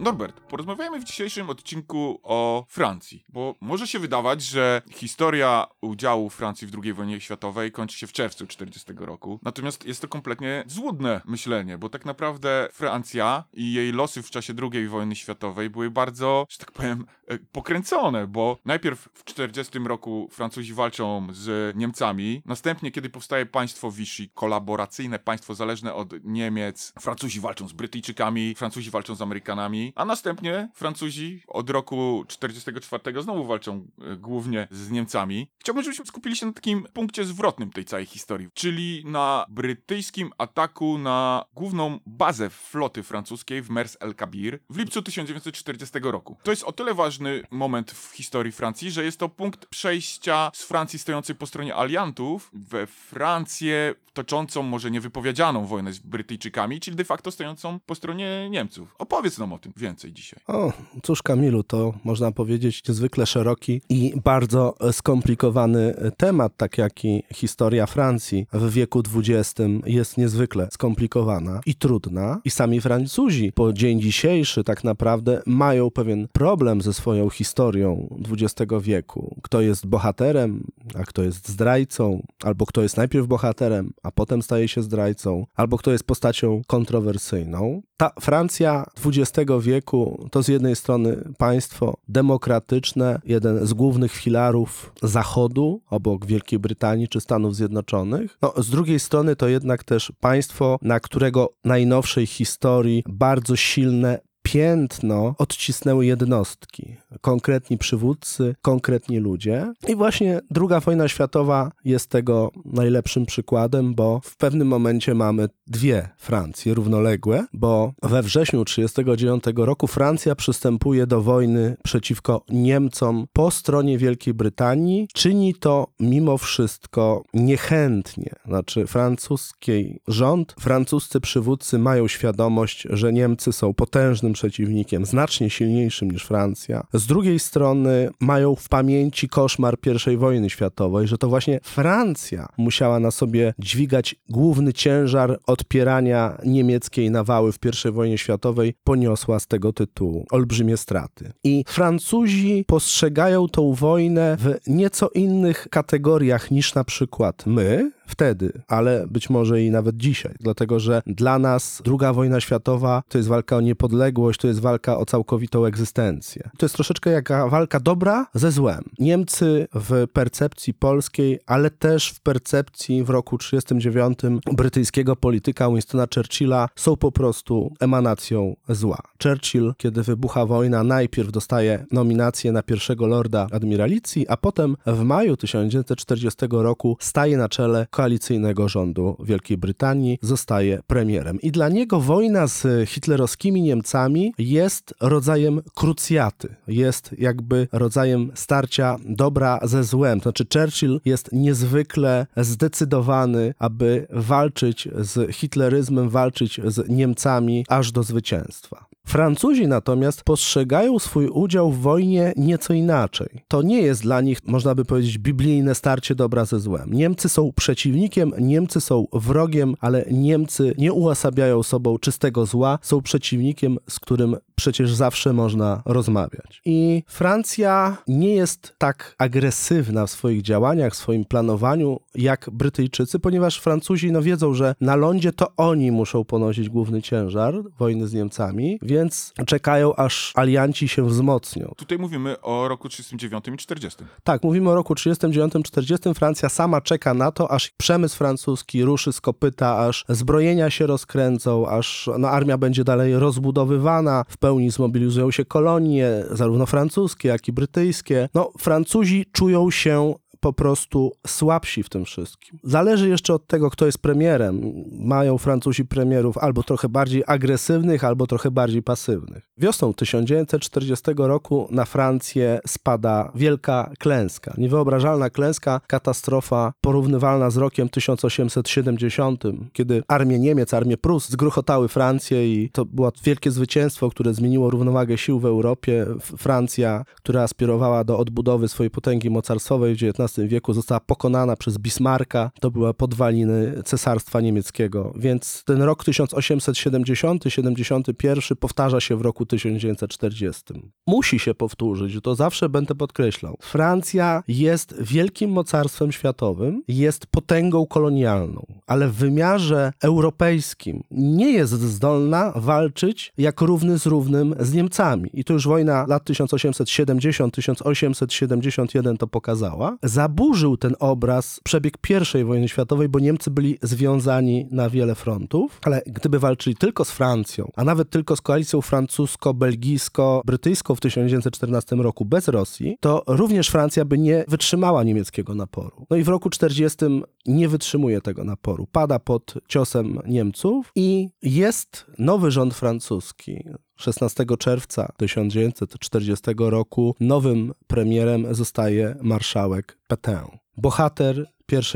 Norbert, porozmawiajmy w dzisiejszym odcinku o Francji, bo może się wydawać, że historia udziału Francji w II wojnie światowej kończy się w czerwcu 1940 roku. Natomiast jest to kompletnie złudne myślenie, bo tak naprawdę Francja i jej losy w czasie II wojny światowej były bardzo, że tak powiem, e, pokręcone, bo najpierw w 1940 roku Francuzi walczą z Niemcami, następnie kiedy powstaje państwo Vichy, kolaboracyjne państwo zależne od Niemiec, Francuzi walczą z Brytyjczykami, Francuzi walczą z Amerykanami, a następnie Francuzi od roku 44 znowu walczą e, głównie z Niemcami. Chciałbym, żebyśmy skupili się na takim punkcie zwrotnym tej całej historii, czyli na brytyjskim ataku na główną bazę floty francuskiej w Mers el Kabir w lipcu 1940 roku. To jest o tyle ważny moment w historii Francji, że jest to punkt przejścia z Francji stojącej po stronie aliantów we Francję toczącą może niewypowiedzianą wojnę z Brytyjczykami, czyli de facto stojącą po stronie Niemców. Opowiedz nam o tym więcej dzisiaj. O, cóż Kamilu, to można powiedzieć niezwykle szeroki i bardzo skomplikowany temat, tak jak i historia Francji w wieku XX jest niezwykle skomplikowana i trudna. I sami Francuzi po dzień dzisiejszy tak naprawdę mają pewien problem ze swoją historią XX wieku. Kto jest bohaterem, a kto jest zdrajcą, albo kto jest najpierw bohaterem, a potem staje się zdrajcą, albo kto jest postacią kontrowersyjną. Ta Francja XX wieku to z jednej strony państwo demokratyczne, jeden z głównych filarów Zachodu, obok Wielkiej Brytanii czy Stanów Zjednoczonych. No, z drugiej strony to jednak też państwo, na którego najnowszej historii bardzo silne piętno odcisnęły jednostki, konkretni przywódcy, konkretni ludzie. I właśnie II wojna światowa jest tego najlepszym przykładem, bo w pewnym momencie mamy dwie Francje równoległe, bo we wrześniu 1939 roku Francja przystępuje do wojny przeciwko Niemcom po stronie Wielkiej Brytanii. Czyni to mimo wszystko niechętnie. Znaczy francuski rząd, francuscy przywódcy mają świadomość, że Niemcy są potężnym przeciwnikiem, znacznie silniejszym niż Francja. Z drugiej strony mają w pamięci koszmar I wojny światowej, że to właśnie Francja musiała na sobie dźwigać główny ciężar odpierania niemieckiej nawały w I wojnie światowej, poniosła z tego tytułu olbrzymie straty. I Francuzi postrzegają tą wojnę w nieco innych kategoriach niż na przykład my, wtedy, ale być może i nawet dzisiaj, dlatego że dla nas druga wojna światowa to jest walka o niepodległość, to jest walka o całkowitą egzystencję. To jest troszeczkę jak walka dobra ze złem. Niemcy w percepcji polskiej, ale też w percepcji w roku 1939 brytyjskiego polityka Winstona Churchilla są po prostu emanacją zła. Churchill, kiedy wybucha wojna, najpierw dostaje nominację na pierwszego lorda admiralicji, a potem w maju 1940 roku staje na czele koalicyjnego rządu Wielkiej Brytanii, zostaje premierem. I dla niego wojna z hitlerowskimi Niemcami jest rodzajem krucjaty, jest jakby rodzajem starcia dobra ze złem. To znaczy Churchill jest niezwykle zdecydowany, aby walczyć z hitleryzmem, walczyć z Niemcami aż do zwycięstwa. Francuzi natomiast postrzegają swój udział w wojnie nieco inaczej. To nie jest dla nich, można by powiedzieć, biblijne starcie dobra ze złem. Niemcy są Niemcy są wrogiem, ale Niemcy nie uosabiają sobą czystego zła, są przeciwnikiem, z którym przecież zawsze można rozmawiać. I Francja nie jest tak agresywna w swoich działaniach, w swoim planowaniu jak Brytyjczycy, ponieważ Francuzi no, wiedzą, że na lądzie to oni muszą ponosić główny ciężar wojny z Niemcami, więc czekają, aż alianci się wzmocnią. Tutaj mówimy o roku 39 i 40. Tak, mówimy o roku 39-40. Francja sama czeka na to, aż przemysł francuski ruszy z kopyta, aż zbrojenia się rozkręcą, aż no, armia będzie dalej rozbudowywana w pełni pełni zmobilizują się kolonie, zarówno francuskie, jak i brytyjskie. No, Francuzi czują się po prostu słabsi w tym wszystkim. Zależy jeszcze od tego, kto jest premierem. Mają Francuzi premierów albo trochę bardziej agresywnych, albo trochę bardziej pasywnych. Wiosną 1940 roku na Francję spada wielka klęska. Niewyobrażalna klęska, katastrofa porównywalna z rokiem 1870, kiedy armie Niemiec, armie Prus zgruchotały Francję i to było wielkie zwycięstwo, które zmieniło równowagę sił w Europie. Francja, która aspirowała do odbudowy swojej potęgi mocarstwowej w XIX wieku została pokonana przez Bismarcka. To były podwaliny Cesarstwa Niemieckiego. Więc ten rok 1870-71 powtarza się w roku 1940. Musi się powtórzyć, to zawsze będę podkreślał. Francja jest wielkim mocarstwem światowym, jest potęgą kolonialną, ale w wymiarze europejskim nie jest zdolna walczyć jak równy z równym z Niemcami. I to już wojna lat 1870-1871 to pokazała. Zaburzył ten obraz przebieg I wojny światowej, bo Niemcy byli związani na wiele frontów, ale gdyby walczyli tylko z Francją, a nawet tylko z koalicją francusko-belgijsko-brytyjską w 1914 roku bez Rosji, to również Francja by nie wytrzymała niemieckiego naporu. No i w roku 40 nie wytrzymuje tego naporu. Pada pod ciosem Niemców i jest nowy rząd francuski. 16 czerwca 1940 roku nowym premierem zostaje marszałek Pétain. Bohater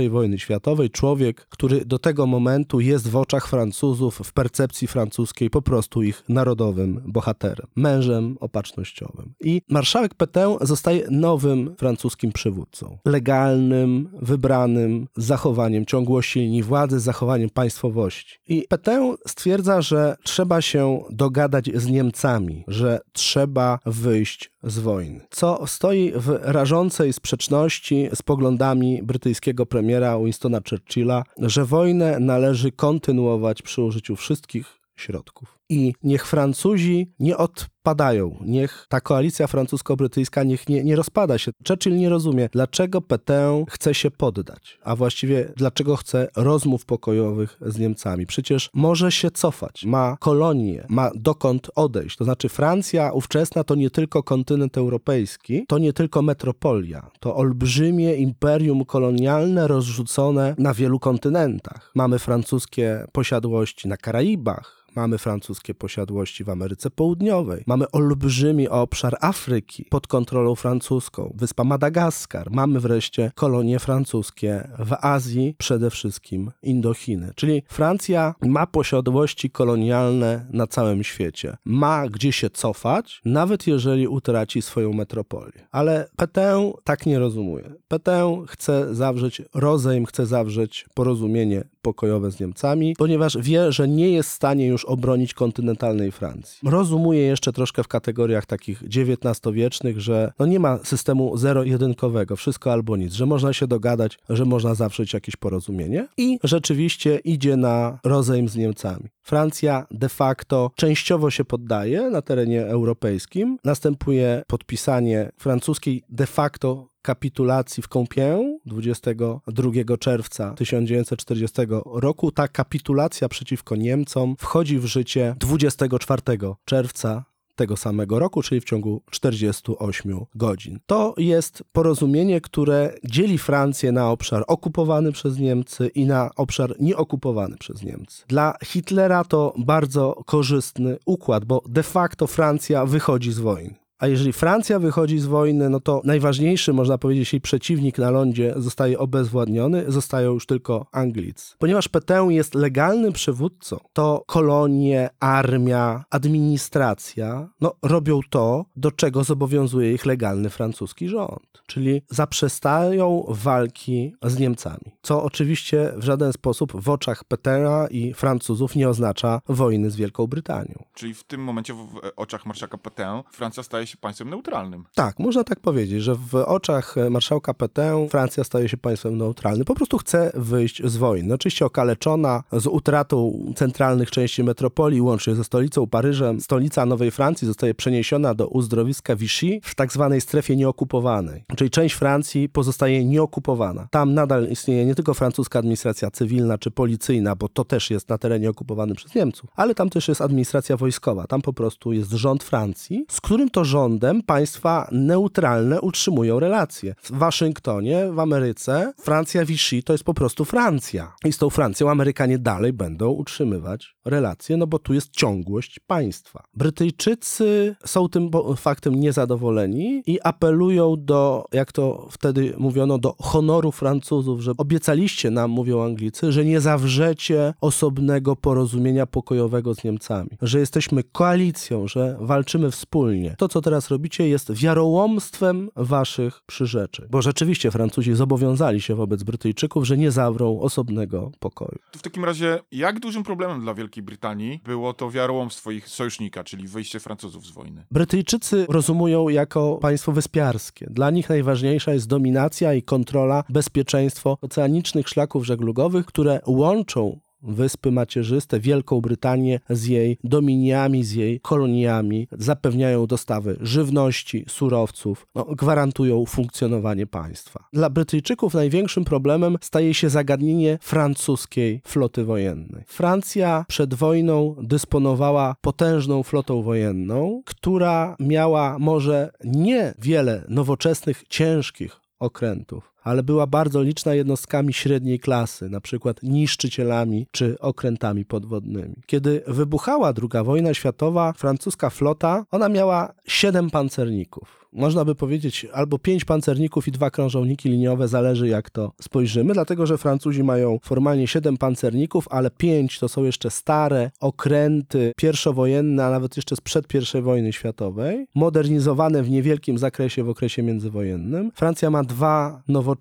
i wojny światowej, człowiek, który do tego momentu jest w oczach Francuzów, w percepcji francuskiej po prostu ich narodowym bohaterem, mężem opatrznościowym. I marszałek Pétain zostaje nowym francuskim przywódcą. Legalnym, wybranym, z zachowaniem ciągłości linii władzy, z zachowaniem państwowości. I Pétain stwierdza, że trzeba się dogadać z Niemcami, że trzeba wyjść z wojny. Co stoi w rażącej sprzeczności z poglądami brytyjskiego premiera Winstona Churchilla, że wojnę należy kontynuować przy użyciu wszystkich środków. I niech Francuzi nie odpadają, niech ta koalicja francusko-brytyjska niech nie, nie rozpada się. Churchill nie rozumie, dlaczego Pétain chce się poddać, a właściwie dlaczego chce rozmów pokojowych z Niemcami. Przecież może się cofać, ma kolonie, ma dokąd odejść. To znaczy Francja ówczesna to nie tylko kontynent europejski, to nie tylko metropolia, to olbrzymie imperium kolonialne rozrzucone na wielu kontynentach. Mamy francuskie posiadłości na Karaibach, Mamy francuskie posiadłości w Ameryce Południowej. Mamy olbrzymi obszar Afryki pod kontrolą francuską. Wyspa Madagaskar. Mamy wreszcie kolonie francuskie w Azji, przede wszystkim Indochiny. Czyli Francja ma posiadłości kolonialne na całym świecie. Ma gdzie się cofać, nawet jeżeli utraci swoją metropolię. Ale Pétain tak nie rozumuje. Pétain chce zawrzeć rozejm, chce zawrzeć porozumienie pokojowe z Niemcami, ponieważ wie, że nie jest w stanie już obronić kontynentalnej Francji. Rozumuje jeszcze troszkę w kategoriach takich XIX-wiecznych, że no nie ma systemu zero-jedynkowego, wszystko albo nic, że można się dogadać, że można zawrzeć jakieś porozumienie i rzeczywiście idzie na rozejm z Niemcami. Francja de facto częściowo się poddaje na terenie europejskim. Następuje podpisanie francuskiej de facto kapitulacji w Compiègne 22 czerwca 1940 roku. Ta kapitulacja przeciwko Niemcom wchodzi w życie 24 czerwca tego samego roku, czyli w ciągu 48 godzin. To jest porozumienie, które dzieli Francję na obszar okupowany przez Niemcy i na obszar nieokupowany przez Niemcy. Dla Hitlera to bardzo korzystny układ, bo de facto Francja wychodzi z wojny. A jeżeli Francja wychodzi z wojny, no to najważniejszy, można powiedzieć, jej przeciwnik na lądzie zostaje obezwładniony, zostają już tylko Anglicy. Ponieważ Pétain jest legalnym przywódcą, to kolonie, armia, administracja no, robią to, do czego zobowiązuje ich legalny francuski rząd. Czyli zaprzestają walki z Niemcami. Co oczywiście w żaden sposób w oczach Pétaina i Francuzów nie oznacza wojny z Wielką Brytanią. Czyli w tym momencie w oczach marszałka Pétain Francja staje się się państwem neutralnym. Tak, można tak powiedzieć, że w oczach marszałka Pétain Francja staje się państwem neutralnym. Po prostu chce wyjść z wojny. Oczywiście okaleczona z utratą centralnych części metropolii, łącznie ze stolicą Paryżem. Stolica Nowej Francji zostaje przeniesiona do uzdrowiska Vichy w tak zwanej strefie nieokupowanej. Czyli część Francji pozostaje nieokupowana. Tam nadal istnieje nie tylko francuska administracja cywilna czy policyjna, bo to też jest na terenie okupowanym przez Niemców, ale tam też jest administracja wojskowa. Tam po prostu jest rząd Francji, z którym to rządem państwa neutralne utrzymują relacje. W Waszyngtonie, w Ameryce, Francja Vichy to jest po prostu Francja. I z tą Francją Amerykanie dalej będą utrzymywać relacje, no bo tu jest ciągłość państwa. Brytyjczycy są tym faktem niezadowoleni i apelują do, jak to wtedy mówiono, do honoru Francuzów, że obiecaliście nam, mówią Anglicy, że nie zawrzecie osobnego porozumienia pokojowego z Niemcami, że jesteśmy koalicją, że walczymy wspólnie. To, co teraz robicie, jest wiarołomstwem waszych przyrzeczeń. Bo rzeczywiście Francuzi zobowiązali się wobec Brytyjczyków, że nie zawrą osobnego pokoju. W takim razie, jak dużym problemem dla Wielkiej Brytanii było to wiarołomstwo ich sojusznika, czyli wyjście Francuzów z wojny? Brytyjczycy rozumują jako państwo wyspiarskie. Dla nich najważniejsza jest dominacja i kontrola, bezpieczeństwo oceanicznych szlaków żeglugowych, które łączą Wyspy Macierzyste, Wielką Brytanię z jej dominiami, z jej koloniami, zapewniają dostawy żywności, surowców, no, gwarantują funkcjonowanie państwa. Dla Brytyjczyków największym problemem staje się zagadnienie francuskiej floty wojennej. Francja przed wojną dysponowała potężną flotą wojenną, która miała może niewiele nowoczesnych, ciężkich okrętów, ale była bardzo liczna jednostkami średniej klasy, na przykład niszczycielami czy okrętami podwodnymi. Kiedy wybuchała II wojna światowa, francuska flota, ona miała siedem pancerników można by powiedzieć, albo pięć pancerników i dwa krążowniki liniowe, zależy jak to spojrzymy, dlatego że Francuzi mają formalnie siedem pancerników, ale pięć to są jeszcze stare okręty pierwszowojenne, a nawet jeszcze sprzed I wojny światowej, modernizowane w niewielkim zakresie w okresie międzywojennym. Francja ma dwa nowoczesne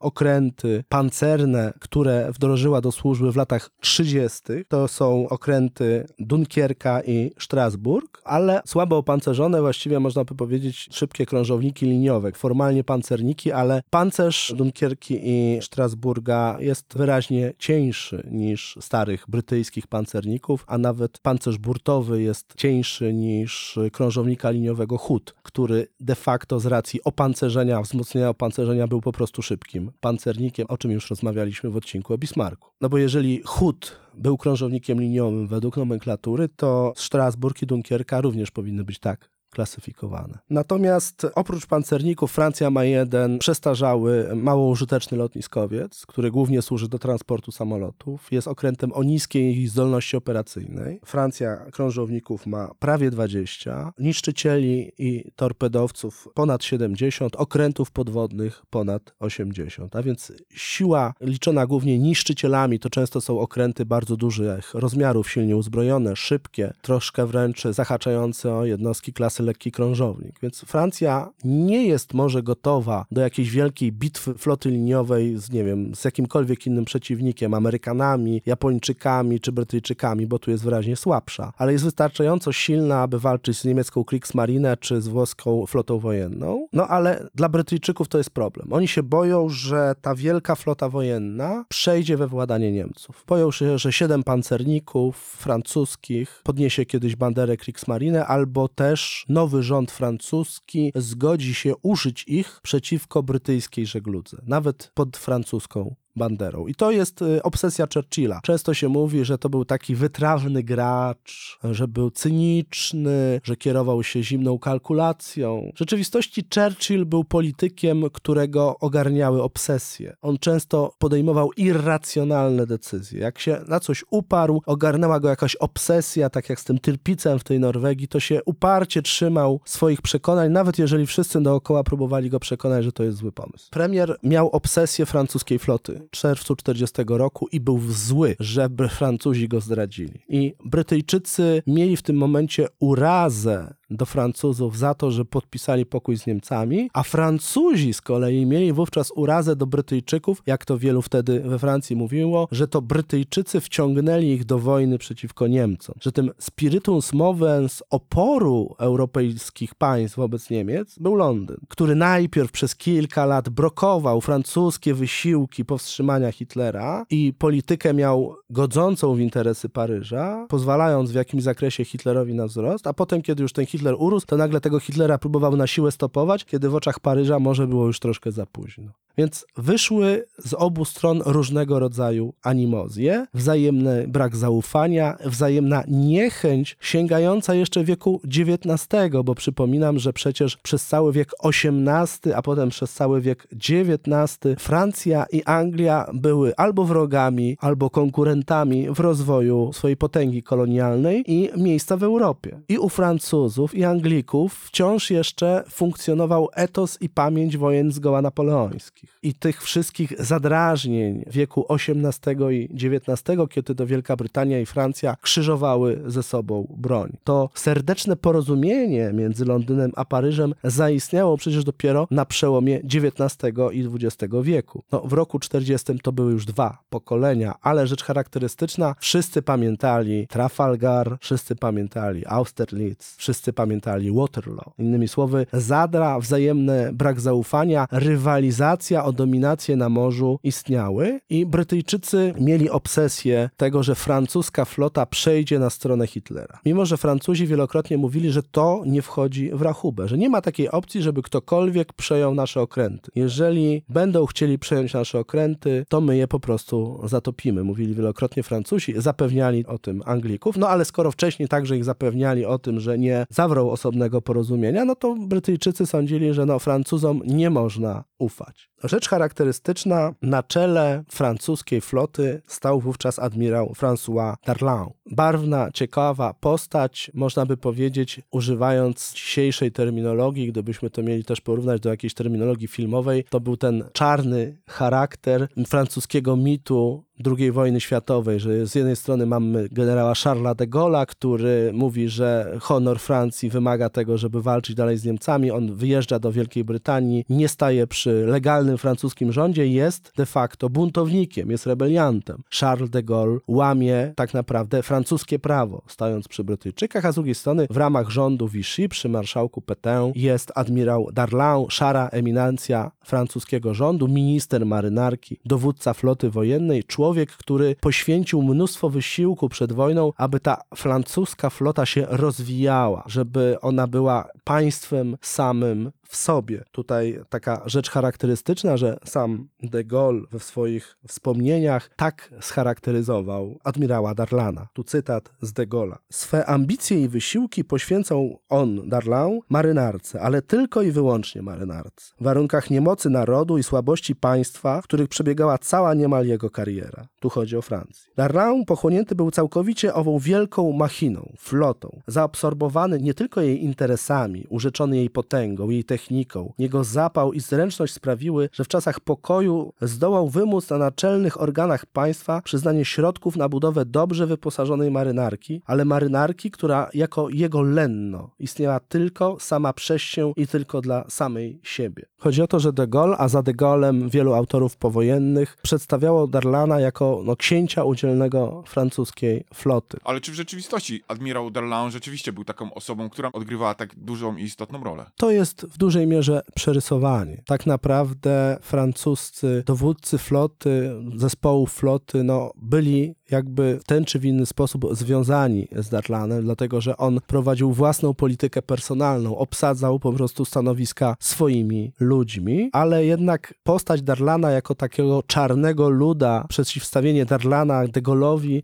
okręty pancerne, które wdrożyła do służby w latach 30. To są okręty Dunkierka i Strasburg, ale słabo opancerzone, właściwie można by powiedzieć szybkie krążowniki liniowe, formalnie pancerniki, ale pancerz Dunkierki i Strasburga jest wyraźnie cieńszy niż starych brytyjskich pancerników, a nawet pancerz burtowy jest cieńszy niż krążownika liniowego Hood, który de facto z racji opancerzenia, wzmocnienia opancerzenia był po prostu szybkim pancernikiem, o czym już rozmawialiśmy w odcinku o Bismarcku. No bo jeżeli Hood był krążownikiem liniowym według nomenklatury, to Strasburg i Dunkierka również powinny być tak klasyfikowane. Natomiast oprócz pancerników Francja ma jeden przestarzały, mało użyteczny lotniskowiec, który głównie służy do transportu samolotów. Jest okrętem o niskiej zdolności operacyjnej. Francja krążowników ma prawie 20, niszczycieli i torpedowców ponad 70, okrętów podwodnych ponad 80. A więc siła liczona głównie niszczycielami to często są okręty bardzo dużych rozmiarów, silnie uzbrojone, szybkie, troszkę wręcz zahaczające o jednostki klasy lekki krążownik. Więc Francja nie jest może gotowa do jakiejś wielkiej bitwy floty liniowej z, nie wiem, z jakimkolwiek innym przeciwnikiem, Amerykanami, Japończykami czy Brytyjczykami, bo tu jest wyraźnie słabsza, ale jest wystarczająco silna, aby walczyć z niemiecką Kriegsmarine czy z włoską flotą wojenną. No ale dla Brytyjczyków to jest problem. Oni się boją, że ta wielka flota wojenna przejdzie we władanie Niemców. Boją się, że siedem pancerników francuskich podniesie kiedyś banderę Kriegsmarine albo też nowy rząd francuski zgodzi się użyć ich przeciwko brytyjskiej żegludze, nawet pod francuską banderą. I to jest y, obsesja Churchilla. Często się mówi, że to był taki wytrawny gracz, że był cyniczny, że kierował się zimną kalkulacją. W rzeczywistości Churchill był politykiem, którego ogarniały obsesje. On często podejmował irracjonalne decyzje. Jak się na coś uparł, ogarnęła go jakaś obsesja, tak jak z tym Tyrpicem w tej Norwegii, to się uparcie trzymał swoich przekonań, nawet jeżeli wszyscy dookoła próbowali go przekonać, że to jest zły pomysł. Premier miał obsesję francuskiej floty czerwcu 40 roku i był zły, żeby Francuzi go zdradzili. I Brytyjczycy mieli w tym momencie urazę do Francuzów za to, że podpisali pokój z Niemcami, a Francuzi z kolei mieli wówczas urazę do Brytyjczyków, jak to wielu wtedy we Francji mówiło, że to Brytyjczycy wciągnęli ich do wojny przeciwko Niemcom, że tym spiritus movens oporu europejskich państw wobec Niemiec był Londyn, który najpierw przez kilka lat blokował francuskie wysiłki powstrzymania Hitlera i politykę miał godzącą w interesy Paryża, pozwalając w jakimś zakresie Hitlerowi na wzrost, a potem, kiedy już ten Hitler urósł, to nagle tego Hitlera próbował na siłę stopować, kiedy w oczach Paryża może było już troszkę za późno. Więc wyszły z obu stron różnego rodzaju animozje, wzajemny brak zaufania, wzajemna niechęć sięgająca jeszcze wieku XIX, bo przypominam, że przecież przez cały wiek XVIII, a potem przez cały wiek XIX Francja i Anglia były albo wrogami, albo konkurentami w rozwoju swojej potęgi kolonialnej i miejsca w Europie. I u Francuzów i Anglików wciąż jeszcze funkcjonował etos i pamięć wojen zgoła napoleońskich i tych wszystkich zadrażnień wieku XVIII i XIX, kiedy to Wielka Brytania i Francja krzyżowały ze sobą broń. To serdeczne porozumienie między Londynem a Paryżem zaistniało przecież dopiero na przełomie XIX i XX wieku. No, w roku 40 to były już dwa pokolenia, ale rzecz charakterystyczna, wszyscy pamiętali Trafalgar, wszyscy pamiętali Austerlitz, wszyscy pamiętali Waterloo. Innymi słowy, zadra, wzajemny brak zaufania, rywalizacja o dominację na morzu istniały i Brytyjczycy mieli obsesję tego, że francuska flota przejdzie na stronę Hitlera. Mimo, że Francuzi wielokrotnie mówili, że to nie wchodzi w rachubę, że nie ma takiej opcji, żeby ktokolwiek przejął nasze okręty. Jeżeli będą chcieli przejąć nasze okręty, to my je po prostu zatopimy. Mówili wielokrotnie Francuzi, zapewniali o tym Anglików, no ale skoro wcześniej także ich zapewniali o tym, że nie zawrą osobnego porozumienia, no to Brytyjczycy sądzili, że no Francuzom nie można ufać. Rzecz charakterystyczna, na czele francuskiej floty stał wówczas admirał François Darlan. Barwna, ciekawa postać, można by powiedzieć, używając dzisiejszej terminologii, gdybyśmy to mieli też porównać do jakiejś terminologii filmowej, to był ten czarny charakter francuskiego mitu II wojny światowej, że z jednej strony mamy generała Charlesa de Gaulle'a, który mówi, że honor Francji wymaga tego, żeby walczyć dalej z Niemcami. On wyjeżdża do Wielkiej Brytanii, nie staje przy legalnym francuskim rządzie, jest de facto buntownikiem, jest rebeliantem. Charles de Gaulle łamie tak naprawdę francuskie prawo, stając przy Brytyjczykach, a z drugiej strony w ramach rządu Vichy przy marszałku Petain jest admirał Darlan, szara eminencja francuskiego rządu, minister marynarki, dowódca floty wojennej, człowiek człowiek, który poświęcił mnóstwo wysiłku przed wojną, aby ta francuska flota się rozwijała, żeby ona była państwem samym w sobie. Tutaj taka rzecz charakterystyczna, że sam de Gaulle we swoich wspomnieniach tak scharakteryzował admirała Darlana. Tu cytat z de Gaulle'a. Swe ambicje i wysiłki poświęcał on, Darlan, marynarce, ale tylko i wyłącznie marynarce. W warunkach niemocy narodu i słabości państwa, w których przebiegała cała niemal jego kariera. Tu chodzi o Francję. Darlan pochłonięty był całkowicie ową wielką machiną, flotą, zaabsorbowany nie tylko jej interesami, urzeczony jej potęgą, jej techniką. Jego zapał i zręczność sprawiły, że w czasach pokoju zdołał wymóc na naczelnych organach państwa przyznanie środków na budowę dobrze wyposażonej marynarki, ale marynarki, która jako jego lenno istniała tylko sama przez się i tylko dla samej siebie. Chodzi o to, że de Gaulle, a za de Gaulle'em wielu autorów powojennych przedstawiało Darlana jako no, księcia udzielnego francuskiej floty. Ale czy w rzeczywistości admirał Darlan rzeczywiście był taką osobą, która odgrywała tak dużą i istotną rolę? To jest w dużej mierze przerysowanie. Tak naprawdę francuscy dowódcy floty, zespołu floty, no, byli jakby w ten czy w inny sposób związani z Darlanem, dlatego że on prowadził własną politykę personalną, obsadzał po prostu stanowiska swoimi ludźmi, ale jednak postać Darlana jako takiego czarnego luda, przeciwstawienie Darlana de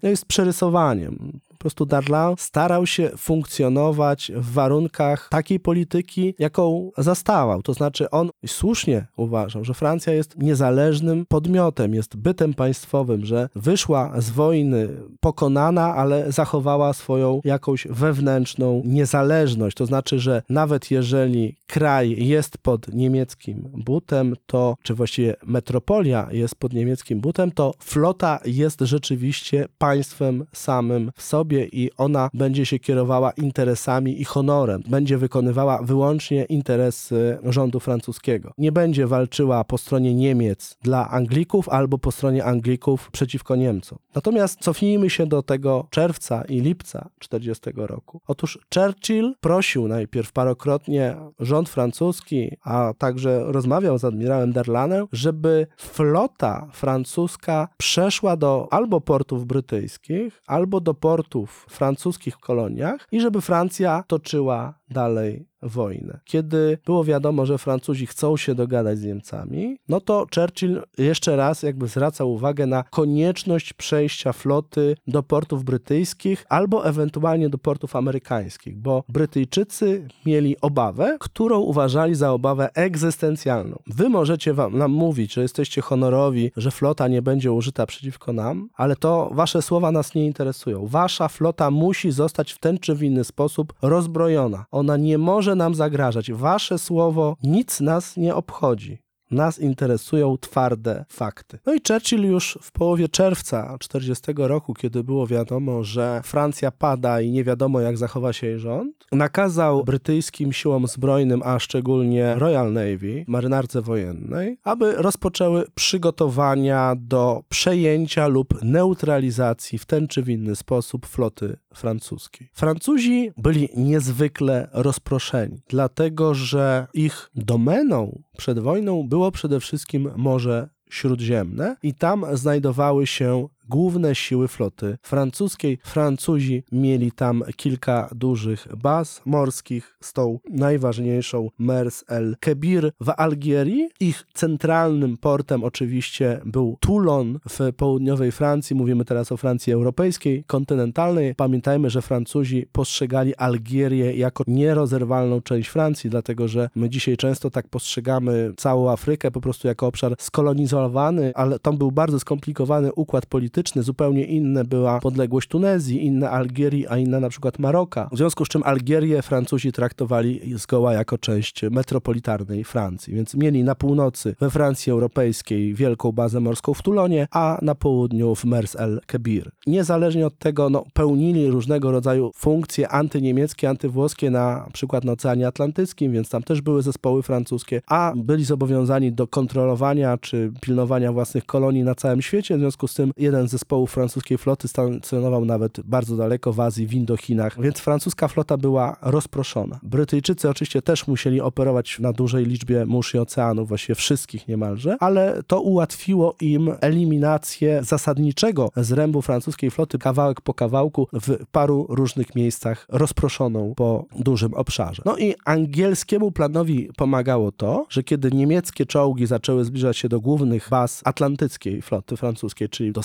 no jest przerysowaniem. Po prostu Darlan starał się funkcjonować w warunkach takiej polityki, jaką zastałał. To znaczy on słusznie uważał, że Francja jest niezależnym podmiotem, jest bytem państwowym, że wyszła z wojny pokonana, ale zachowała swoją jakąś wewnętrzną niezależność. To znaczy, że nawet jeżeli kraj jest pod niemieckim butem, to, czy właściwie metropolia jest pod niemieckim butem, to flota jest rzeczywiście państwem samym w sobie sobie i ona będzie się kierowała interesami i honorem. Będzie wykonywała wyłącznie interesy rządu francuskiego. Nie będzie walczyła po stronie Niemiec dla Anglików albo po stronie Anglików przeciwko Niemcom. Natomiast cofnijmy się do tego czerwca i lipca 40 roku. Otóż Churchill prosił najpierw parokrotnie rząd francuski, a także rozmawiał z admirałem Derlanem, żeby flota francuska przeszła do albo portów brytyjskich, albo do portów francuskich w koloniach i żeby Francja toczyła dalej wojnę. Kiedy było wiadomo, że Francuzi chcą się dogadać z Niemcami, no to Churchill jeszcze raz jakby zwracał uwagę na konieczność przejścia floty do portów brytyjskich albo ewentualnie do portów amerykańskich, bo Brytyjczycy mieli obawę, którą uważali za obawę egzystencjalną. Wy możecie wam, nam mówić, że jesteście honorowi, że flota nie będzie użyta przeciwko nam, ale to wasze słowa nas nie interesują. Wasza flota musi zostać w ten czy w inny sposób rozbrojona. Ona nie może nam zagrażać. Wasze słowo nic nas nie obchodzi. Nas interesują twarde fakty. No i Churchill już w połowie czerwca 40 roku, kiedy było wiadomo, że Francja pada i nie wiadomo jak zachowa się jej rząd, nakazał brytyjskim siłom zbrojnym, a szczególnie Royal Navy, marynarce wojennej, aby rozpoczęły przygotowania do przejęcia lub neutralizacji w ten czy w inny sposób floty francuskiej. Francuzi byli niezwykle rozproszeni, dlatego że ich domeną przed wojną przede wszystkim Morze Śródziemne i tam znajdowały się główne siły floty francuskiej. Francuzi mieli tam kilka dużych baz morskich, z tą najważniejszą Mers el Kebir w Algierii. Ich centralnym portem oczywiście był Toulon w południowej Francji. Mówimy teraz o Francji europejskiej, kontynentalnej. Pamiętajmy, że Francuzi postrzegali Algierię jako nierozerwalną część Francji, dlatego że my dzisiaj często tak postrzegamy całą Afrykę po prostu jako obszar skolonizowany, ale tam był bardzo skomplikowany układ polityczny polityczny, zupełnie inne była podległość Tunezji, inna Algierii, a inna na przykład Maroka. W związku z czym Algierię Francuzi traktowali zgoła jako część metropolitarnej Francji, więc mieli na północy we Francji Europejskiej wielką bazę morską w Toulonie, a na południu w Mers el Kebir. Niezależnie od tego no, pełnili różnego rodzaju funkcje antyniemieckie, antywłoskie na przykład na Oceanie Atlantyckim, więc tam też były zespoły francuskie, a byli zobowiązani do kontrolowania czy pilnowania własnych kolonii na całym świecie. W związku z tym jeden z zespołów francuskiej floty stacjonował nawet bardzo daleko w Azji, w Indochinach, więc francuska flota była rozproszona. Brytyjczycy oczywiście też musieli operować na dużej liczbie mórz i oceanów, właściwie wszystkich niemalże, ale to ułatwiło im eliminację zasadniczego zrębu francuskiej floty kawałek po kawałku w paru różnych miejscach rozproszoną po dużym obszarze. No i angielskiemu planowi pomagało to, że kiedy niemieckie czołgi zaczęły zbliżać się do głównych baz atlantyckiej floty francuskiej, czyli do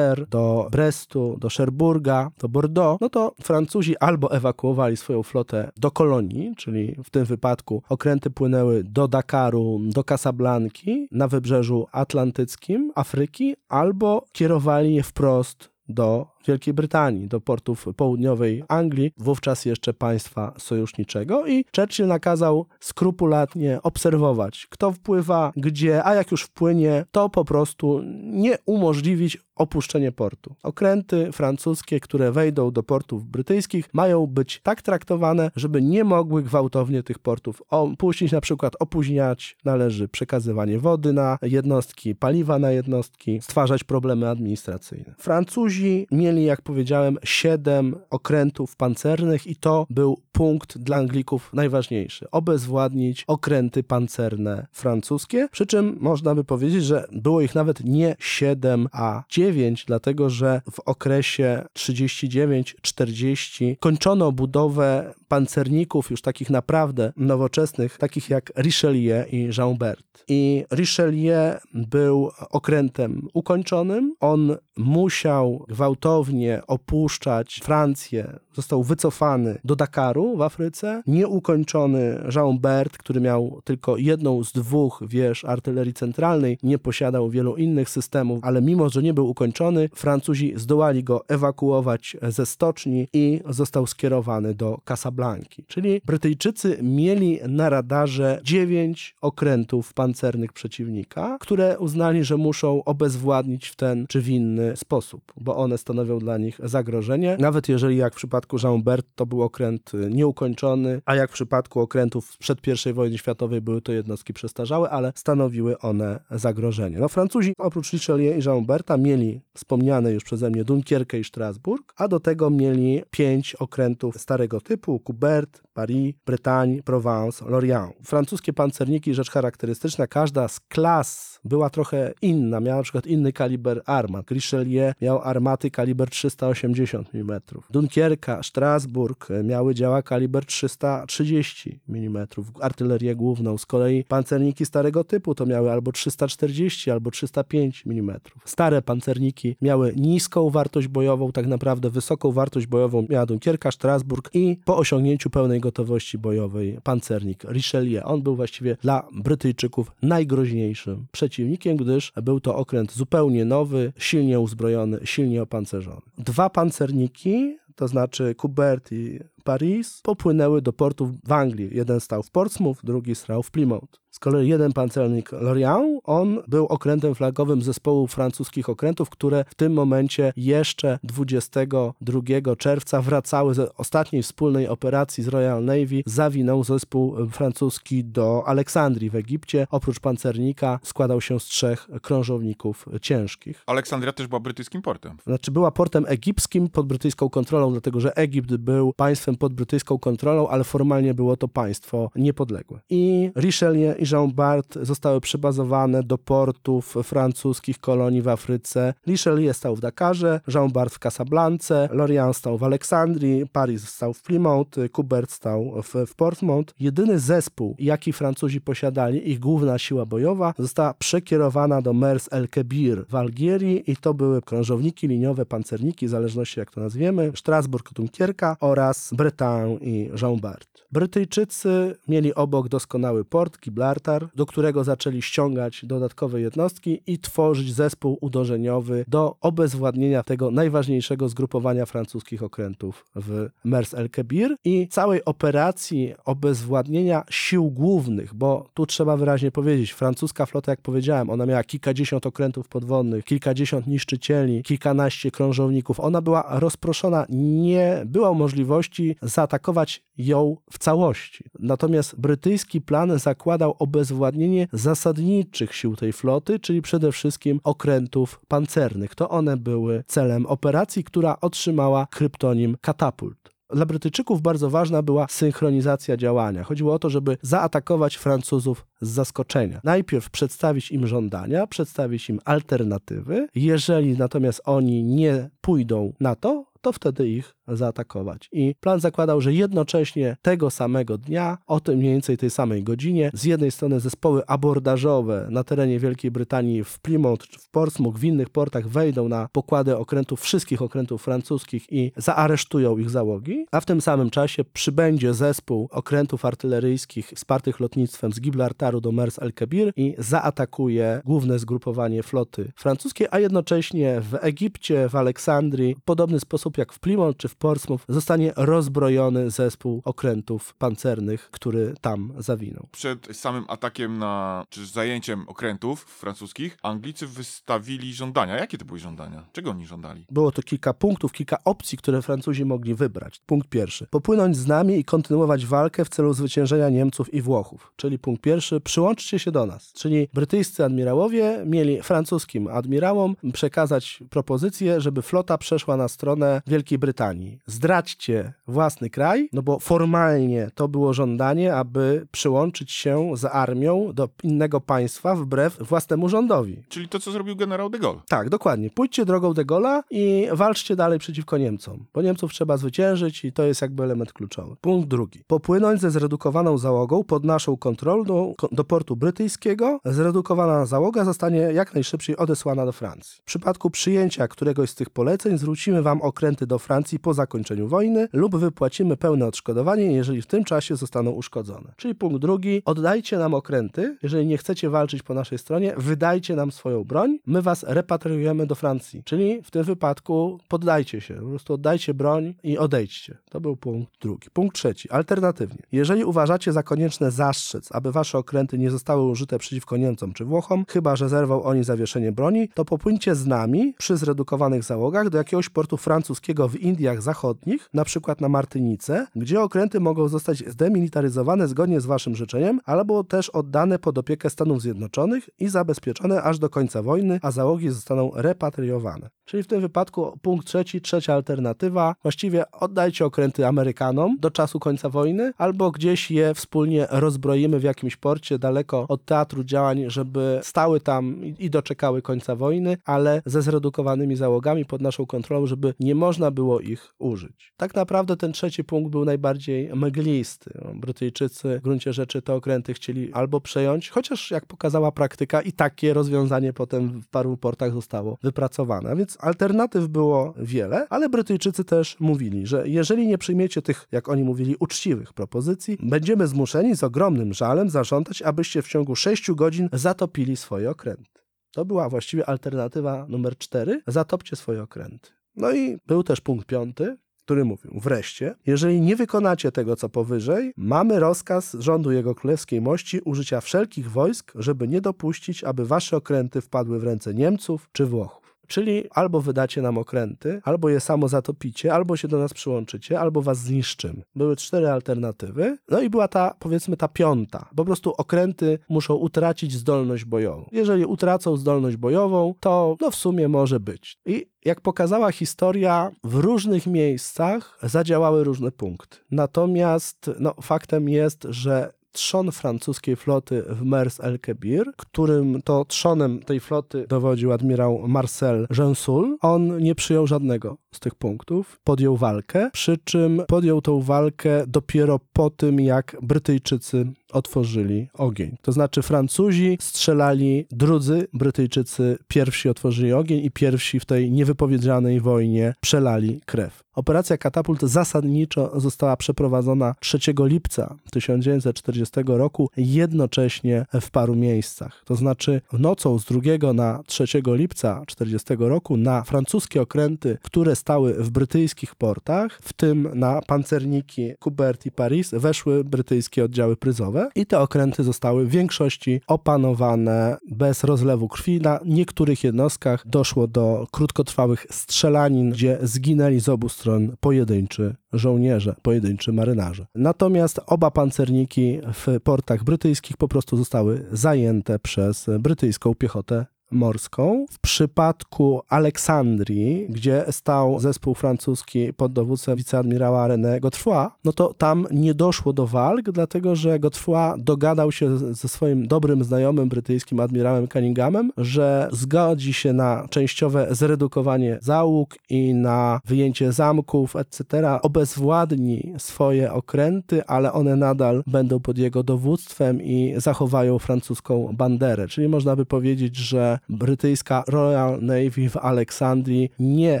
Do Brestu, do Cherbourga, do Bordeaux, no to Francuzi albo ewakuowali swoją flotę do kolonii, czyli w tym wypadku okręty płynęły do Dakaru, do Casablanki na wybrzeżu atlantyckim Afryki, albo kierowali je wprost do Wielkiej Brytanii, do portów południowej Anglii, wówczas jeszcze państwa sojuszniczego. I Churchill nakazał skrupulatnie obserwować, kto wpływa, gdzie, a jak już wpłynie, to po prostu nie umożliwić opuszczenie portu. Okręty francuskie, które wejdą do portów brytyjskich, mają być tak traktowane, żeby nie mogły gwałtownie tych portów opuścić, na przykład opóźniać należy przekazywanie wody na jednostki, paliwa na jednostki, stwarzać problemy administracyjne. Francuzi mieli, jak powiedziałem, siedem okrętów pancernych i to był punkt dla Anglików najważniejszy. Obezwładnić okręty pancerne francuskie, przy czym można by powiedzieć, że było ich nawet nie 7, a 9, dlatego że w okresie 39-40 kończono budowę pancerników już takich naprawdę nowoczesnych, takich jak Richelieu i Jean-Bert. I Richelieu był okrętem ukończonym. On musiał gwałtownie opuszczać Francję. Został wycofany do Dakaru w Afryce. Nieukończony Jean-Bert, który miał tylko jedną z dwóch wież artylerii centralnej, nie posiadał wielu innych systemów, ale mimo, że nie był ukończony, Francuzi zdołali go ewakuować ze stoczni i został skierowany do Casablanki. Czyli Brytyjczycy mieli na radarze dziewięć okrętów pancernych przeciwnika, które uznali, że muszą obezwładnić w ten czy w inny sposób, bo one stanowią dla nich zagrożenie. Nawet jeżeli jak w przypadku Jean Bert to był okręt y, nieukończony, a jak w przypadku okrętów sprzed I wojny światowej były to jednostki przestarzałe, ale stanowiły one zagrożenie. No Francuzi oprócz Richelieu i Jean Berta mieli wspomniane już przeze mnie Dunkierkę i Strasburg, a do tego mieli pięć okrętów starego typu, Coubert, Paris, Bretagne, Provence, Lorient. Francuskie pancerniki, rzecz charakterystyczna, każda z klas była trochę inna, miała na przykład inny kaliber armat. Richelieu miał armaty kaliber 380 mm. Dunkierka, Strasburg miały działa kaliber 330 mm. Artylerię główną. Z kolei pancerniki starego typu to miały albo 340, albo 305 mm. Stare pancerniki miały niską wartość bojową, tak naprawdę wysoką wartość bojową miała Dunkierka, Strasburg i po osiągnięciu pełnej gotowości bojowej pancernik Richelieu. On był właściwie dla Brytyjczyków najgroźniejszym przeciwnikiem, gdyż był to okręt zupełnie nowy, silnie uzbrojony, silnie opancerzony. Dwa pancerniki to znaczy Coubert i Paris, popłynęły do portów w Anglii. Jeden stał w Portsmouth, drugi stał w Plymouth. Z kolei jeden pancernik Lorient, on był okrętem flagowym zespołu francuskich okrętów, które w tym momencie jeszcze 22 czerwca wracały z ostatniej wspólnej operacji z Royal Navy. Zawinął zespół francuski do Aleksandrii w Egipcie. Oprócz pancernika składał się z trzech krążowników ciężkich. Aleksandria też była brytyjskim portem. Znaczy była portem egipskim pod brytyjską kontrolą, dlatego że Egipt był państwem pod brytyjską kontrolą, ale formalnie było to państwo niepodległe. I Richelieu i Jean Bart zostały przybazowane do portów francuskich kolonii w Afryce. Richelieu stał w Dakarze, Jean Bart w Casablance, Lorient stał w Aleksandrii, Paris stał w Plymouth, Coubert stał w, w Portsmouth. Jedyny zespół, jaki Francuzi posiadali, ich główna siła bojowa, została przekierowana do Mers el Kebir w Algierii i to były krążowniki liniowe, pancerniki, w zależności jak to nazwiemy, Strasburg, Dunkierka oraz Bretagne i Jean Bart. Brytyjczycy mieli obok doskonały port, Gibraltar, do którego zaczęli ściągać dodatkowe jednostki i tworzyć zespół uderzeniowy do obezwładnienia tego najważniejszego zgrupowania francuskich okrętów w Mers el Kebir i całej operacji obezwładnienia sił głównych, bo tu trzeba wyraźnie powiedzieć, francuska flota, jak powiedziałem, ona miała kilkadziesiąt okrętów podwodnych, kilkadziesiąt niszczycieli, kilkanaście krążowników. Ona była rozproszona, nie było możliwości zaatakować ją w całości. Natomiast brytyjski plan zakładał obezwładnienie zasadniczych sił tej floty, czyli przede wszystkim okrętów pancernych. To one były celem operacji, która otrzymała kryptonim Katapult. Dla Brytyjczyków bardzo ważna była synchronizacja działania. Chodziło o to, żeby zaatakować Francuzów z zaskoczenia. Najpierw przedstawić im żądania, przedstawić im alternatywy. Jeżeli natomiast oni nie pójdą na to, to wtedy ich zaatakować. I plan zakładał, że jednocześnie tego samego dnia, o tym mniej więcej tej samej godzinie, z jednej strony zespoły abordażowe na terenie Wielkiej Brytanii w Plymouth, w Portsmouth, w innych portach wejdą na pokłady okrętów, wszystkich okrętów francuskich i zaaresztują ich załogi, a w tym samym czasie przybędzie zespół okrętów artyleryjskich wspartych lotnictwem z Gibraltaru do Mers el-Kebir i zaatakuje główne zgrupowanie floty francuskiej, a jednocześnie w Egipcie, w Aleksandrii, w podobny sposób jak w Plymouth czy w Portsmouth, zostanie rozbrojony zespół okrętów pancernych, który tam zawinął. Przed samym atakiem na, czy zajęciem okrętów francuskich, Anglicy wystawili żądania. Jakie to były żądania? Czego oni żądali? Było to kilka punktów, kilka opcji, które Francuzi mogli wybrać. Punkt pierwszy. Popłynąć z nami i kontynuować walkę w celu zwyciężenia Niemców i Włochów. Czyli punkt pierwszy, przyłączcie się do nas. Czyli brytyjscy admirałowie mieli francuskim admirałom przekazać propozycję, żeby flota przeszła na stronę Wielkiej Brytanii. Zdradźcie własny kraj, no bo formalnie to było żądanie, aby przyłączyć się z armią do innego państwa wbrew własnemu rządowi. Czyli to, co zrobił generał de Gaulle. Tak, dokładnie. Pójdźcie drogą de Gaulle'a i walczcie dalej przeciwko Niemcom, bo Niemców trzeba zwyciężyć i to jest jakby element kluczowy. Punkt drugi. Popłynąć ze zredukowaną załogą pod naszą kontrolą do, portu brytyjskiego. Zredukowana załoga zostanie jak najszybciej odesłana do Francji. W przypadku przyjęcia któregoś z tych poleceń zwrócimy wam okręty do Francji po zakończeniu wojny lub wypłacimy pełne odszkodowanie, jeżeli w tym czasie zostaną uszkodzone. Czyli punkt drugi. Oddajcie nam okręty. Jeżeli nie chcecie walczyć po naszej stronie, wydajcie nam swoją broń. My was repatriujemy do Francji. Czyli w tym wypadku poddajcie się. Po prostu oddajcie broń i odejdźcie. To był punkt drugi. Punkt trzeci. Alternatywnie. Jeżeli uważacie za konieczne zastrzec, aby wasze okręty okręty nie zostały użyte przeciwko Niemcom czy Włochom, chyba że zerwał oni zawieszenie broni, to popłyńcie z nami przy zredukowanych załogach do jakiegoś portu francuskiego w Indiach Zachodnich, na przykład na Martynice, gdzie okręty mogą zostać zdemilitaryzowane zgodnie z waszym życzeniem, albo też oddane pod opiekę Stanów Zjednoczonych i zabezpieczone aż do końca wojny, a załogi zostaną repatriowane. Czyli w tym wypadku punkt trzeci, trzecia alternatywa, właściwie oddajcie okręty Amerykanom do czasu końca wojny, albo gdzieś je wspólnie rozbroimy w jakimś porcie daleko od teatru działań, żeby stały tam i, doczekały końca wojny, ale ze zredukowanymi załogami pod naszą kontrolą, żeby nie można było ich użyć. Tak naprawdę ten trzeci punkt był najbardziej mglisty. Brytyjczycy w gruncie rzeczy te okręty chcieli albo przejąć, chociaż jak pokazała praktyka i takie rozwiązanie potem w paru portach zostało wypracowane. Więc alternatyw było wiele, ale Brytyjczycy też mówili, że jeżeli nie przyjmiecie tych, jak oni mówili, uczciwych propozycji, będziemy zmuszeni z ogromnym żalem zażądać, abyście w ciągu 6 godzin zatopili swoje okręty. To była właściwie alternatywa numer 4. Zatopcie swoje okręty. No i był też punkt piąty, który mówił: Wreszcie, jeżeli nie wykonacie tego, co powyżej, mamy rozkaz rządu Jego Królewskiej Mości użycia wszelkich wojsk, żeby nie dopuścić, aby wasze okręty wpadły w ręce Niemców czy Włochów. Czyli albo wydacie nam okręty, albo je samo zatopicie, albo się do nas przyłączycie, albo was zniszczymy. Były cztery alternatywy. No i była ta, powiedzmy, ta piąta. Po prostu okręty muszą utracić zdolność bojową. Jeżeli utracą zdolność bojową, to no w sumie może być. I jak pokazała historia, w różnych miejscach zadziałały różne punkty. Natomiast no, faktem jest, że trzon francuskiej floty w Mers el-Kebir, którym to trzonem tej floty dowodził admirał Marcel Gensul. On nie przyjął żadnego z tych punktów, podjął walkę, przy czym podjął tą walkę dopiero po tym, jak Brytyjczycy otworzyli ogień. To znaczy Francuzi strzelali, drudzy Brytyjczycy pierwsi otworzyli ogień i pierwsi w tej niewypowiedzianej wojnie przelali krew. Operacja Katapult zasadniczo została przeprowadzona 3 lipca 1940 roku jednocześnie w paru miejscach. To znaczy nocą z 2 na 3 lipca 1940 roku na francuskie okręty, które stały w brytyjskich portach, w tym na pancerniki Kubert i Paris, weszły brytyjskie oddziały pryzowe i te okręty zostały w większości opanowane bez rozlewu krwi. Na niektórych jednostkach doszło do krótkotrwałych strzelanin, gdzie zginęli z obu stron pojedynczy żołnierze, pojedynczy marynarze. Natomiast oba pancerniki w portach brytyjskich po prostu zostały zajęte przez brytyjską piechotę morską. W przypadku Aleksandrii, gdzie stał zespół francuski pod dowództwem wiceadmirała René Godefroy, no to tam nie doszło do walk, dlatego że Godefroy dogadał się ze swoim dobrym znajomym brytyjskim admirałem Cunninghamem, że zgodzi się na częściowe zredukowanie załóg i na wyjęcie zamków, etc. Obezwładni swoje okręty, ale one nadal będą pod jego dowództwem i zachowają francuską banderę. Czyli można by powiedzieć, że brytyjska Royal Navy w Aleksandrii nie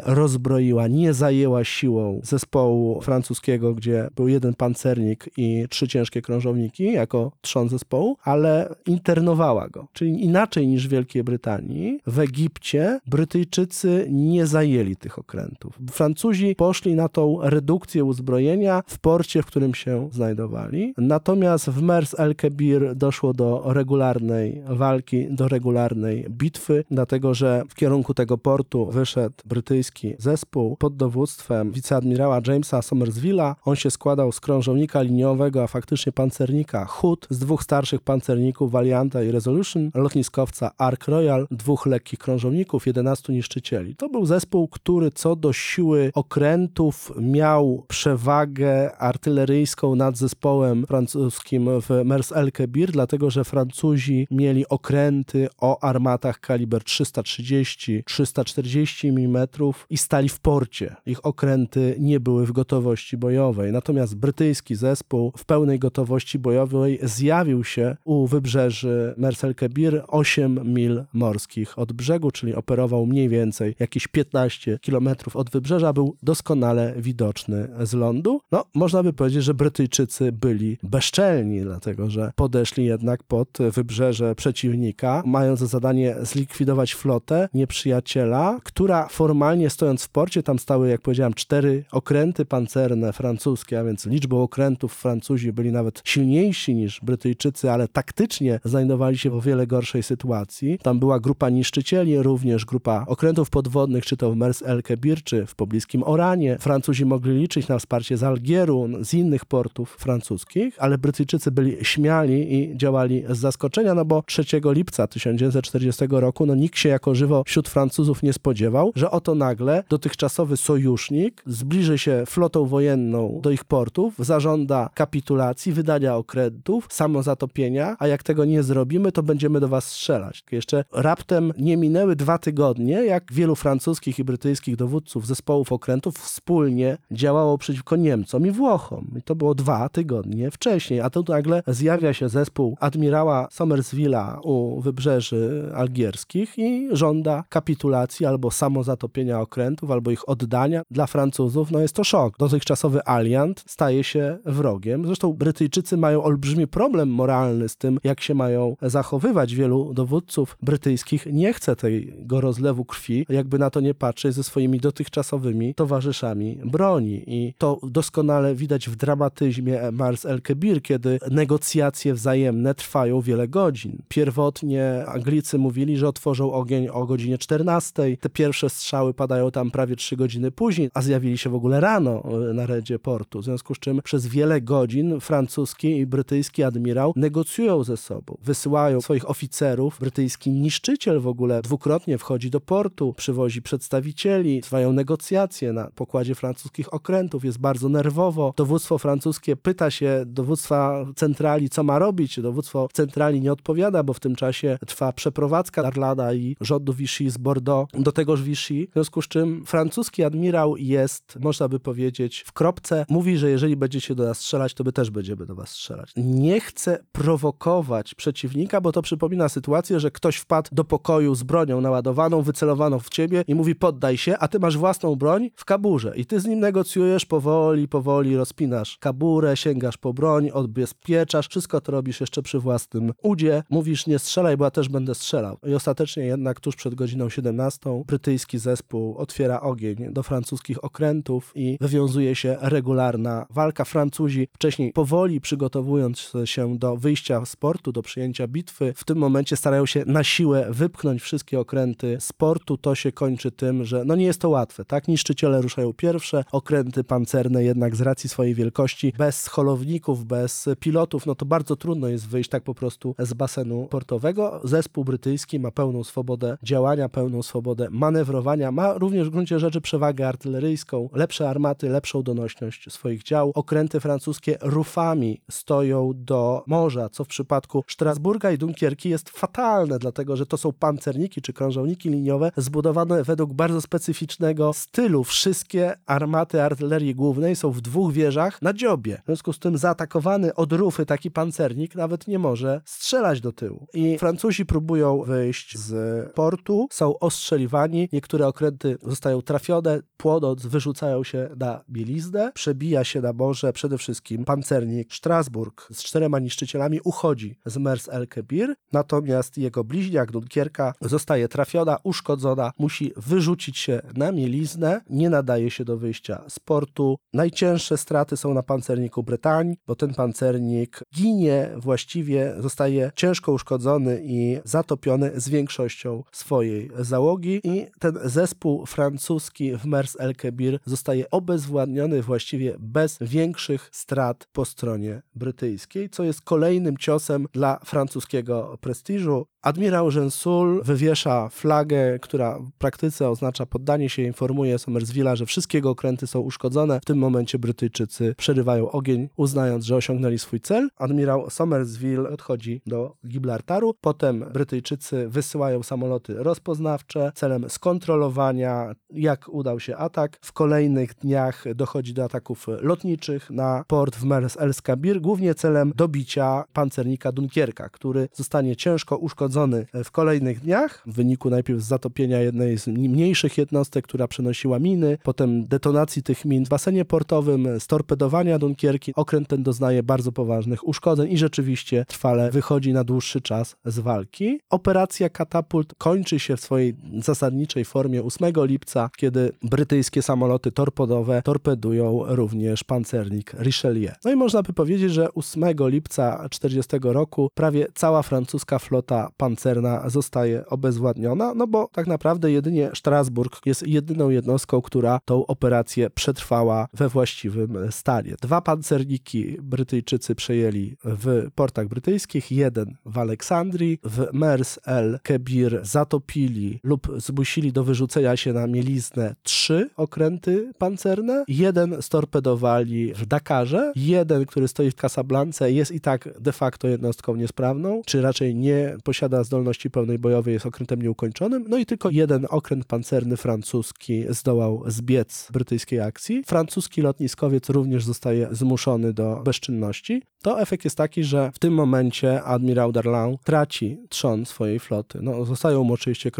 rozbroiła, nie zajęła siłą zespołu francuskiego, gdzie był jeden pancernik i trzy ciężkie krążowniki jako trzon zespołu, ale internowała go. Czyli inaczej niż w Wielkiej Brytanii, w Egipcie Brytyjczycy nie zajęli tych okrętów. Francuzi poszli na tą redukcję uzbrojenia w porcie, w którym się znajdowali. Natomiast w Mers el-Kebir doszło do regularnej walki, do regularnej bitwy bitwy, dlatego że w kierunku tego portu wyszedł brytyjski zespół pod dowództwem wiceadmirała Jamesa Somersville'a. On się składał z krążownika liniowego, a faktycznie pancernika Hood, z dwóch starszych pancerników Valianta i Resolution, lotniskowca Ark Royal, dwóch lekkich krążowników, 11 niszczycieli. To był zespół, który co do siły okrętów miał przewagę artyleryjską nad zespołem francuskim w Mers el-Kebir, dlatego że Francuzi mieli okręty o armatach kaliber 330-340 mm i stali w porcie. Ich okręty nie były w gotowości bojowej. Natomiast brytyjski zespół w pełnej gotowości bojowej zjawił się u wybrzeży Mersel Kebir 8 mil morskich od brzegu, czyli operował mniej więcej jakieś 15 kilometrów od wybrzeża, był doskonale widoczny z lądu. No, można by powiedzieć, że Brytyjczycy byli bezczelni, dlatego że podeszli jednak pod wybrzeże przeciwnika, mając za zadanie zlikwidować flotę nieprzyjaciela, która formalnie stojąc w porcie, tam stały, jak powiedziałem, cztery okręty pancerne francuskie, a więc liczbą okrętów Francuzi byli nawet silniejsi niż Brytyjczycy, ale taktycznie znajdowali się w o wiele gorszej sytuacji. Tam była grupa niszczycieli, również grupa okrętów podwodnych, czy to w Mers El Kebir, czy w pobliskim Oranie. Francuzi mogli liczyć na wsparcie z Algieru, z innych portów francuskich, ale Brytyjczycy byli śmiali i działali z zaskoczenia, no bo 3 lipca 1940 roku no nikt się jako żywo wśród Francuzów nie spodziewał, że oto nagle dotychczasowy sojusznik zbliży się flotą wojenną do ich portów, zażąda kapitulacji, wydania okrętów, samozatopienia, a jak tego nie zrobimy, to będziemy do was strzelać. Jeszcze raptem nie minęły dwa tygodnie, jak wielu francuskich i brytyjskich dowódców zespołów okrętów wspólnie działało przeciwko Niemcom i Włochom. I to było dwa tygodnie wcześniej, a tu nagle zjawia się zespół admirała Somersville'a u wybrzeży i żąda kapitulacji albo samozatopienia okrętów, albo ich oddania. Dla Francuzów no jest to szok. Dotychczasowy aliant staje się wrogiem. Zresztą Brytyjczycy mają olbrzymi problem moralny z tym, jak się mają zachowywać. Wielu dowódców brytyjskich nie chce tego rozlewu krwi, jakby na to nie patrzeć, ze swoimi dotychczasowymi towarzyszami broni. I to doskonale widać w dramatyzmie Mars El Kebir, kiedy negocjacje wzajemne trwają wiele godzin. Pierwotnie Anglicy mówili, że otworzą ogień o godzinie 14. Te pierwsze strzały padają tam prawie 3 godziny później, a zjawili się w ogóle rano e, na redzie portu. W związku z czym przez wiele godzin francuski i brytyjski admirał negocjują ze sobą. Wysyłają swoich oficerów. Brytyjski niszczyciel w ogóle dwukrotnie wchodzi do portu, przywozi przedstawicieli, trwają negocjacje na pokładzie francuskich okrętów, jest bardzo nerwowo. Dowództwo francuskie pyta się dowództwa centrali, co ma robić. Dowództwo centrali nie odpowiada, bo w tym czasie trwa przeprowadzka Darlada i rządu Vichy z Bordeaux do tegoż Vichy. W związku z czym francuski admirał jest, można by powiedzieć, w kropce. Mówi, że jeżeli będziecie do nas strzelać, to my też będziemy do was strzelać. Nie chce prowokować przeciwnika, bo to przypomina sytuację, że ktoś wpadł do pokoju z bronią naładowaną, wycelowaną w ciebie i mówi poddaj się, a ty masz własną broń w kaburze i ty z nim negocjujesz powoli, powoli, rozpinasz kaburę, sięgasz po broń, odbezpieczasz, wszystko to robisz jeszcze przy własnym udzie. Mówisz nie strzelaj, bo ja też będę strzelał. I ostatecznie jednak tuż przed godziną 17 brytyjski zespół otwiera ogień do francuskich okrętów i wywiązuje się regularna walka. Francuzi wcześniej powoli przygotowując się do wyjścia z portu, do przyjęcia bitwy, w tym momencie starają się na siłę wypchnąć wszystkie okręty z portu. To się kończy tym, że no nie jest to łatwe, tak? Niszczyciele ruszają pierwsze, okręty pancerne jednak z racji swojej wielkości, bez holowników, bez pilotów, no to bardzo trudno jest wyjść tak po prostu z basenu portowego. Zespół brytyjski ma pełną swobodę działania, pełną swobodę manewrowania, ma również w gruncie rzeczy przewagę artyleryjską, lepsze armaty, lepszą donośność swoich dział. Okręty francuskie rufami stoją do morza, co w przypadku Strasburga i Dunkierki jest fatalne, dlatego że to są pancerniki czy krążowniki liniowe zbudowane według bardzo specyficznego stylu. Wszystkie armaty artylerii głównej są w dwóch wieżach na dziobie. W związku z tym zaatakowany od rufy taki pancernik nawet nie może strzelać do tyłu. I Francuzi próbują wyjść z portu, są ostrzeliwani, niektóre okręty zostają trafione, płonąc wyrzucają się na bieliznę, przebija się na morze przede wszystkim pancernik Strasburg z czterema niszczycielami uchodzi z Mers El Kebir, natomiast jego bliźniak Dunkierka zostaje trafiona, uszkodzona, musi wyrzucić się na mieliznę, nie nadaje się do wyjścia z portu. Najcięższe straty są na pancerniku Bretań, bo ten pancernik ginie, właściwie zostaje ciężko uszkodzony i zatopiony większością swojej załogi i ten zespół francuski w Mers El Kebir zostaje obezwładniony właściwie bez większych strat po stronie brytyjskiej, co jest kolejnym ciosem dla francuskiego prestiżu. Admirał Gensul wywiesza flagę, która w praktyce oznacza poddanie się, informuje Somersville'a, że wszystkie jego okręty są uszkodzone. W tym momencie Brytyjczycy przerywają ogień, uznając, że osiągnęli swój cel. Admirał Somersville odchodzi do Gibraltaru. Potem Brytyjczycy wysyłają samoloty rozpoznawcze celem skontrolowania, jak udał się atak. W kolejnych dniach dochodzi do ataków lotniczych na port w Mers El Skabir, głównie celem dobicia pancernika Dunkierka, który zostanie ciężko uszkodzony w kolejnych dniach w wyniku najpierw zatopienia jednej z mniejszych jednostek, która przenosiła miny, potem detonacji tych min w basenie portowym, storpedowania Dunkierki. Okręt ten doznaje bardzo poważnych uszkodzeń i rzeczywiście trwale wychodzi na dłuższy czas z walki. Operacja Akcja katapult kończy się w swojej zasadniczej formie 8 lipca, kiedy brytyjskie samoloty torpedowe torpedują również pancernik Richelieu. No i można by powiedzieć, że 8 lipca 40 roku prawie cała francuska flota pancerna zostaje obezwładniona, no bo tak naprawdę jedynie Strasburg jest jedyną jednostką, która tą operację przetrwała we właściwym stanie. Dwa pancerniki Brytyjczycy przejęli w portach brytyjskich, jeden w Aleksandrii, w Mers el Kebir zatopili lub zmusili do wyrzucenia się na mieliznę trzy okręty pancerne, jeden storpedowali w Dakarze, jeden, który stoi w Casablance jest i tak de facto jednostką niesprawną, czy raczej nie posiada zdolności pełnej bojowej, jest okrętem nieukończonym, no i tylko jeden okręt pancerny francuski zdołał zbiec brytyjskiej akcji. Francuski lotniskowiec również zostaje zmuszony do bezczynności. To efekt jest taki, że w tym momencie admirał Darlan traci trzon swojej floty. No, zostają mu oczywiście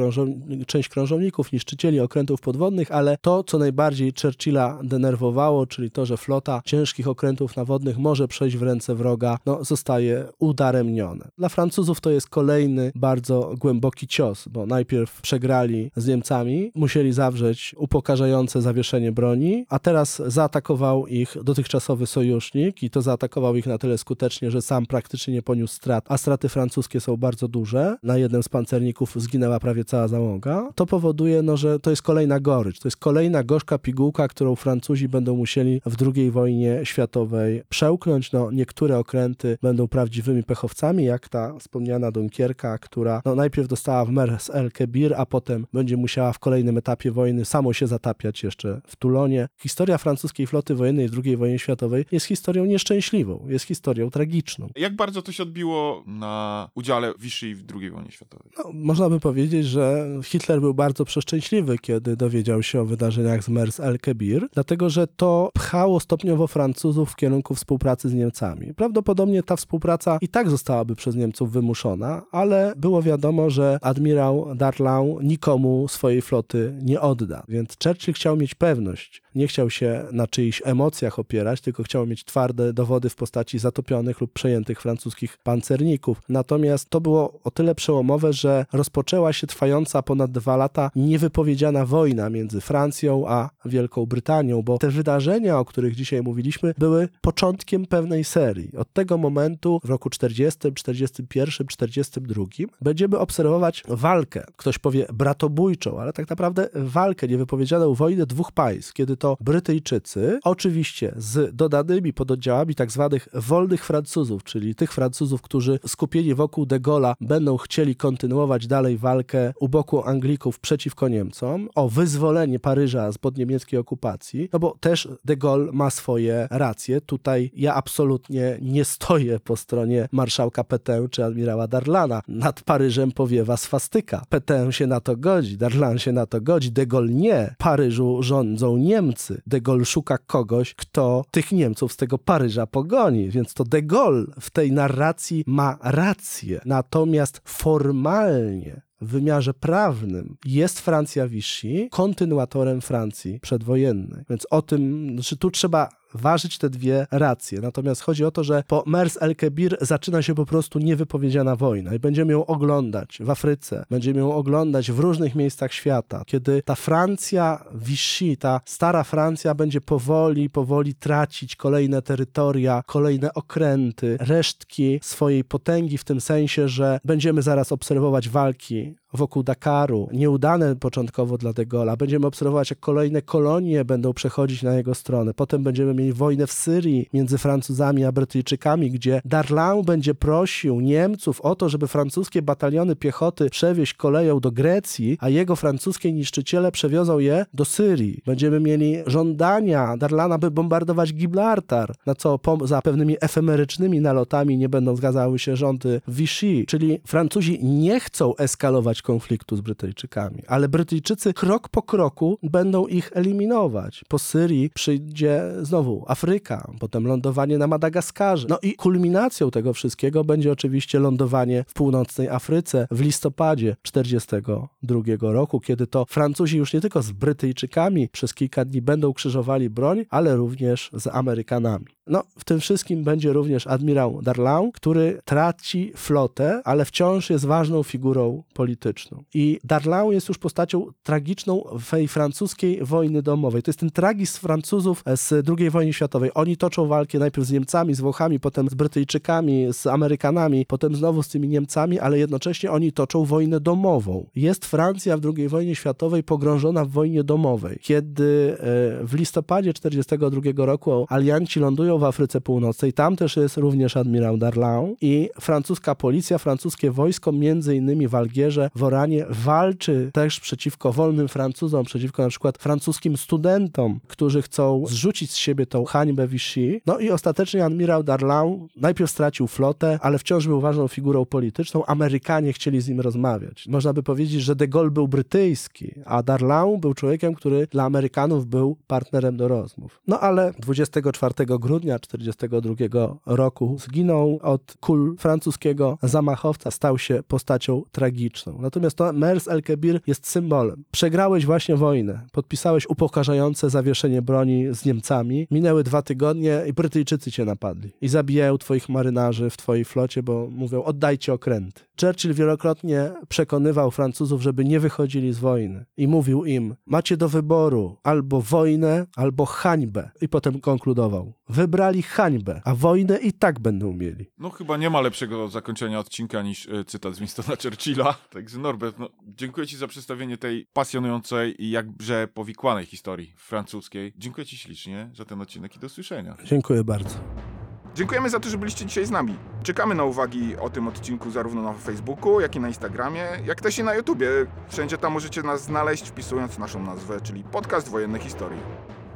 część krążowników, niszczycieli okrętów podwodnych, ale to, co najbardziej Churchilla denerwowało, czyli to, że flota ciężkich okrętów nawodnych może przejść w ręce wroga, no, zostaje udaremnione. Dla Francuzów to jest kolejny bardzo głęboki cios, bo najpierw przegrali z Niemcami, musieli zawrzeć upokarzające zawieszenie broni, a teraz zaatakował ich dotychczasowy sojusznik i to zaatakował ich na tyle skutecznie, że sam praktycznie nie poniósł strat, a straty francuskie są bardzo duże. Na jednym z pancerników zginęła prawie cała załoga. To powoduje, no, że to jest kolejna gorycz, to jest kolejna gorzka pigułka, którą Francuzi będą musieli w II wojnie światowej przełknąć. No, niektóre okręty będą prawdziwymi pechowcami, jak ta wspomniana Dunkierka, która no, najpierw dostała w Mers el Kebir, a potem będzie musiała w kolejnym etapie wojny samo się zatapiać jeszcze w Tulonie. Historia francuskiej floty wojennej w II wojnie światowej jest historią nieszczęśliwą, jest historią tragiczną. Jak bardzo to się odbiło na udziale Vichy w II wojnie światowej? No, można by powiedzieć, że Hitler był bardzo przeszczęśliwy, kiedy dowiedział się o wydarzeniach z Mers el Kebir, dlatego że to pchało stopniowo Francuzów w kierunku współpracy z Niemcami. Prawdopodobnie ta współpraca i tak zostałaby przez Niemców wymuszona, ale było wiadomo, że admirał Darlan nikomu swojej floty nie odda. Więc Churchill chciał mieć pewność, nie chciał się na czyichś emocjach opierać, tylko chciał mieć twarde dowody w postaci zatopionych lub przejętych francuskich pancerników. Natomiast to było o tyle przełomowe, że rozpoczęła się trwająca ponad dwa lata niewypowiedziana wojna między Francją a Wielką Brytanią, bo te wydarzenia, o których dzisiaj mówiliśmy, były początkiem pewnej serii. Od tego momentu w roku 40, 41, 42 będziemy obserwować walkę. Ktoś powie bratobójczą, ale tak naprawdę walkę, niewypowiedzianą wojnę dwóch państw, kiedy to Brytyjczycy, oczywiście z dodanymi pododdziałami tak zwanych wolnych Francuzów, czyli tych Francuzów, którzy skupieni wokół de Gaulle'a będą chcieli kontynuować dalej walkę u boku Anglików przeciwko Niemcom o wyzwolenie Paryża spod niemieckiej okupacji, no bo też de Gaulle ma swoje racje. Tutaj ja absolutnie nie stoję po stronie marszałka Petain czy admirała Darlana. Nad Paryżem powiewa swastyka. Petain się na to godzi, Darlan się na to godzi, de Gaulle nie. Paryżu rządzą Niemcy. De Gaulle szuka kogoś, kto tych Niemców z tego Paryża pogoni, więc to de Gaulle w tej narracji ma rację. Natomiast formalnie w wymiarze prawnym jest Francja Vichy kontynuatorem Francji przedwojennej. Więc o tym, znaczy tu trzeba ważyć te dwie racje. Natomiast chodzi o to, że po Mers el Kebir zaczyna się po prostu niewypowiedziana wojna i będziemy ją oglądać w Afryce, będziemy ją oglądać w różnych miejscach świata, kiedy ta Francja Vichy, ta stara Francja będzie powoli, powoli tracić kolejne terytoria, kolejne okręty, resztki swojej potęgi w tym sensie, że będziemy zaraz obserwować walki wokół Dakaru, nieudane początkowo dla de Gaulle'a. Będziemy obserwować, jak kolejne kolonie będą przechodzić na jego stronę. Potem będziemy mieli wojnę w Syrii między Francuzami a Brytyjczykami, gdzie Darlan będzie prosił Niemców o to, żeby francuskie bataliony piechoty przewieźć koleją do Grecji, a jego francuskie niszczyciele przewiozą je do Syrii. Będziemy mieli żądania Darlana, by bombardować Gibraltar, na co za pewnymi efemerycznymi nalotami nie będą zgadzały się rządy Vichy, czyli Francuzi nie chcą eskalować konfliktu z Brytyjczykami, ale Brytyjczycy krok po kroku będą ich eliminować. Po Syrii przyjdzie znowu Afryka, potem lądowanie na Madagaskarze. No i kulminacją tego wszystkiego będzie oczywiście lądowanie w północnej Afryce w listopadzie 1942 roku, kiedy to Francuzi już nie tylko z Brytyjczykami przez kilka dni będą krzyżowali broń, ale również z Amerykanami. No, w tym wszystkim będzie również admirał Darlan, który traci flotę, ale wciąż jest ważną figurą polityczną. I Darlan jest już postacią tragiczną w tej francuskiej wojny domowej. To jest ten tragizm Francuzów z II wojny światowej. Oni toczą walkę najpierw z Niemcami, z Włochami, potem z Brytyjczykami, z Amerykanami, potem znowu z tymi Niemcami, ale jednocześnie oni toczą wojnę domową. Jest Francja w II wojnie światowej pogrążona w wojnie domowej. Kiedy e, w listopadzie 1942 roku alianci lądują w Afryce Północnej, tam też jest również admirał Darlan i francuska policja, francuskie wojsko, między innymi w Algierze, w Oranie, walczy też przeciwko wolnym Francuzom, przeciwko na przykład francuskim studentom, którzy chcą zrzucić z siebie tą hańbę Vichy. No i ostatecznie admirał Darlan najpierw stracił flotę, ale wciąż był ważną figurą polityczną. Amerykanie chcieli z nim rozmawiać. Można by powiedzieć, że de Gaulle był brytyjski, a Darlan był człowiekiem, który dla Amerykanów był partnerem do rozmów. No ale 24 grudnia 1942 roku zginął od kul francuskiego zamachowca, stał się postacią tragiczną. Natomiast to Mers el-Kebir jest symbolem. Przegrałeś właśnie wojnę, podpisałeś upokarzające zawieszenie broni z Niemcami, minęły dwa tygodnie i Brytyjczycy cię napadli i zabijają twoich marynarzy w twojej flocie, bo mówią oddajcie okręty. Churchill wielokrotnie przekonywał Francuzów, żeby nie wychodzili z wojny i mówił im, macie do wyboru albo wojnę, albo hańbę. I potem konkludował, wybrali hańbę, a wojnę i tak będą mieli. No chyba nie ma lepszego zakończenia odcinka niż e, cytat z Winstona Churchilla. Także Norbert, no, dziękuję ci za przedstawienie tej pasjonującej i jakże powikłanej historii francuskiej. Dziękuję ci ślicznie za ten odcinek i do usłyszenia. Dziękuję bardzo. Dziękujemy za to, że byliście dzisiaj z nami. Czekamy na uwagi o tym odcinku zarówno na Facebooku, jak i na Instagramie, jak też i na YouTubie. Wszędzie tam możecie nas znaleźć wpisując naszą nazwę, czyli Podcast Wojenne Historii.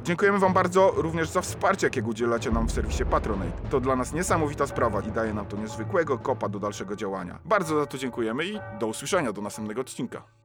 Dziękujemy Wam bardzo również za wsparcie, jakiego udzielacie nam w serwisie Patronate. To dla nas niesamowita sprawa i daje nam to niezwykłego kopa do dalszego działania. Bardzo za to dziękujemy i do usłyszenia do następnego odcinka.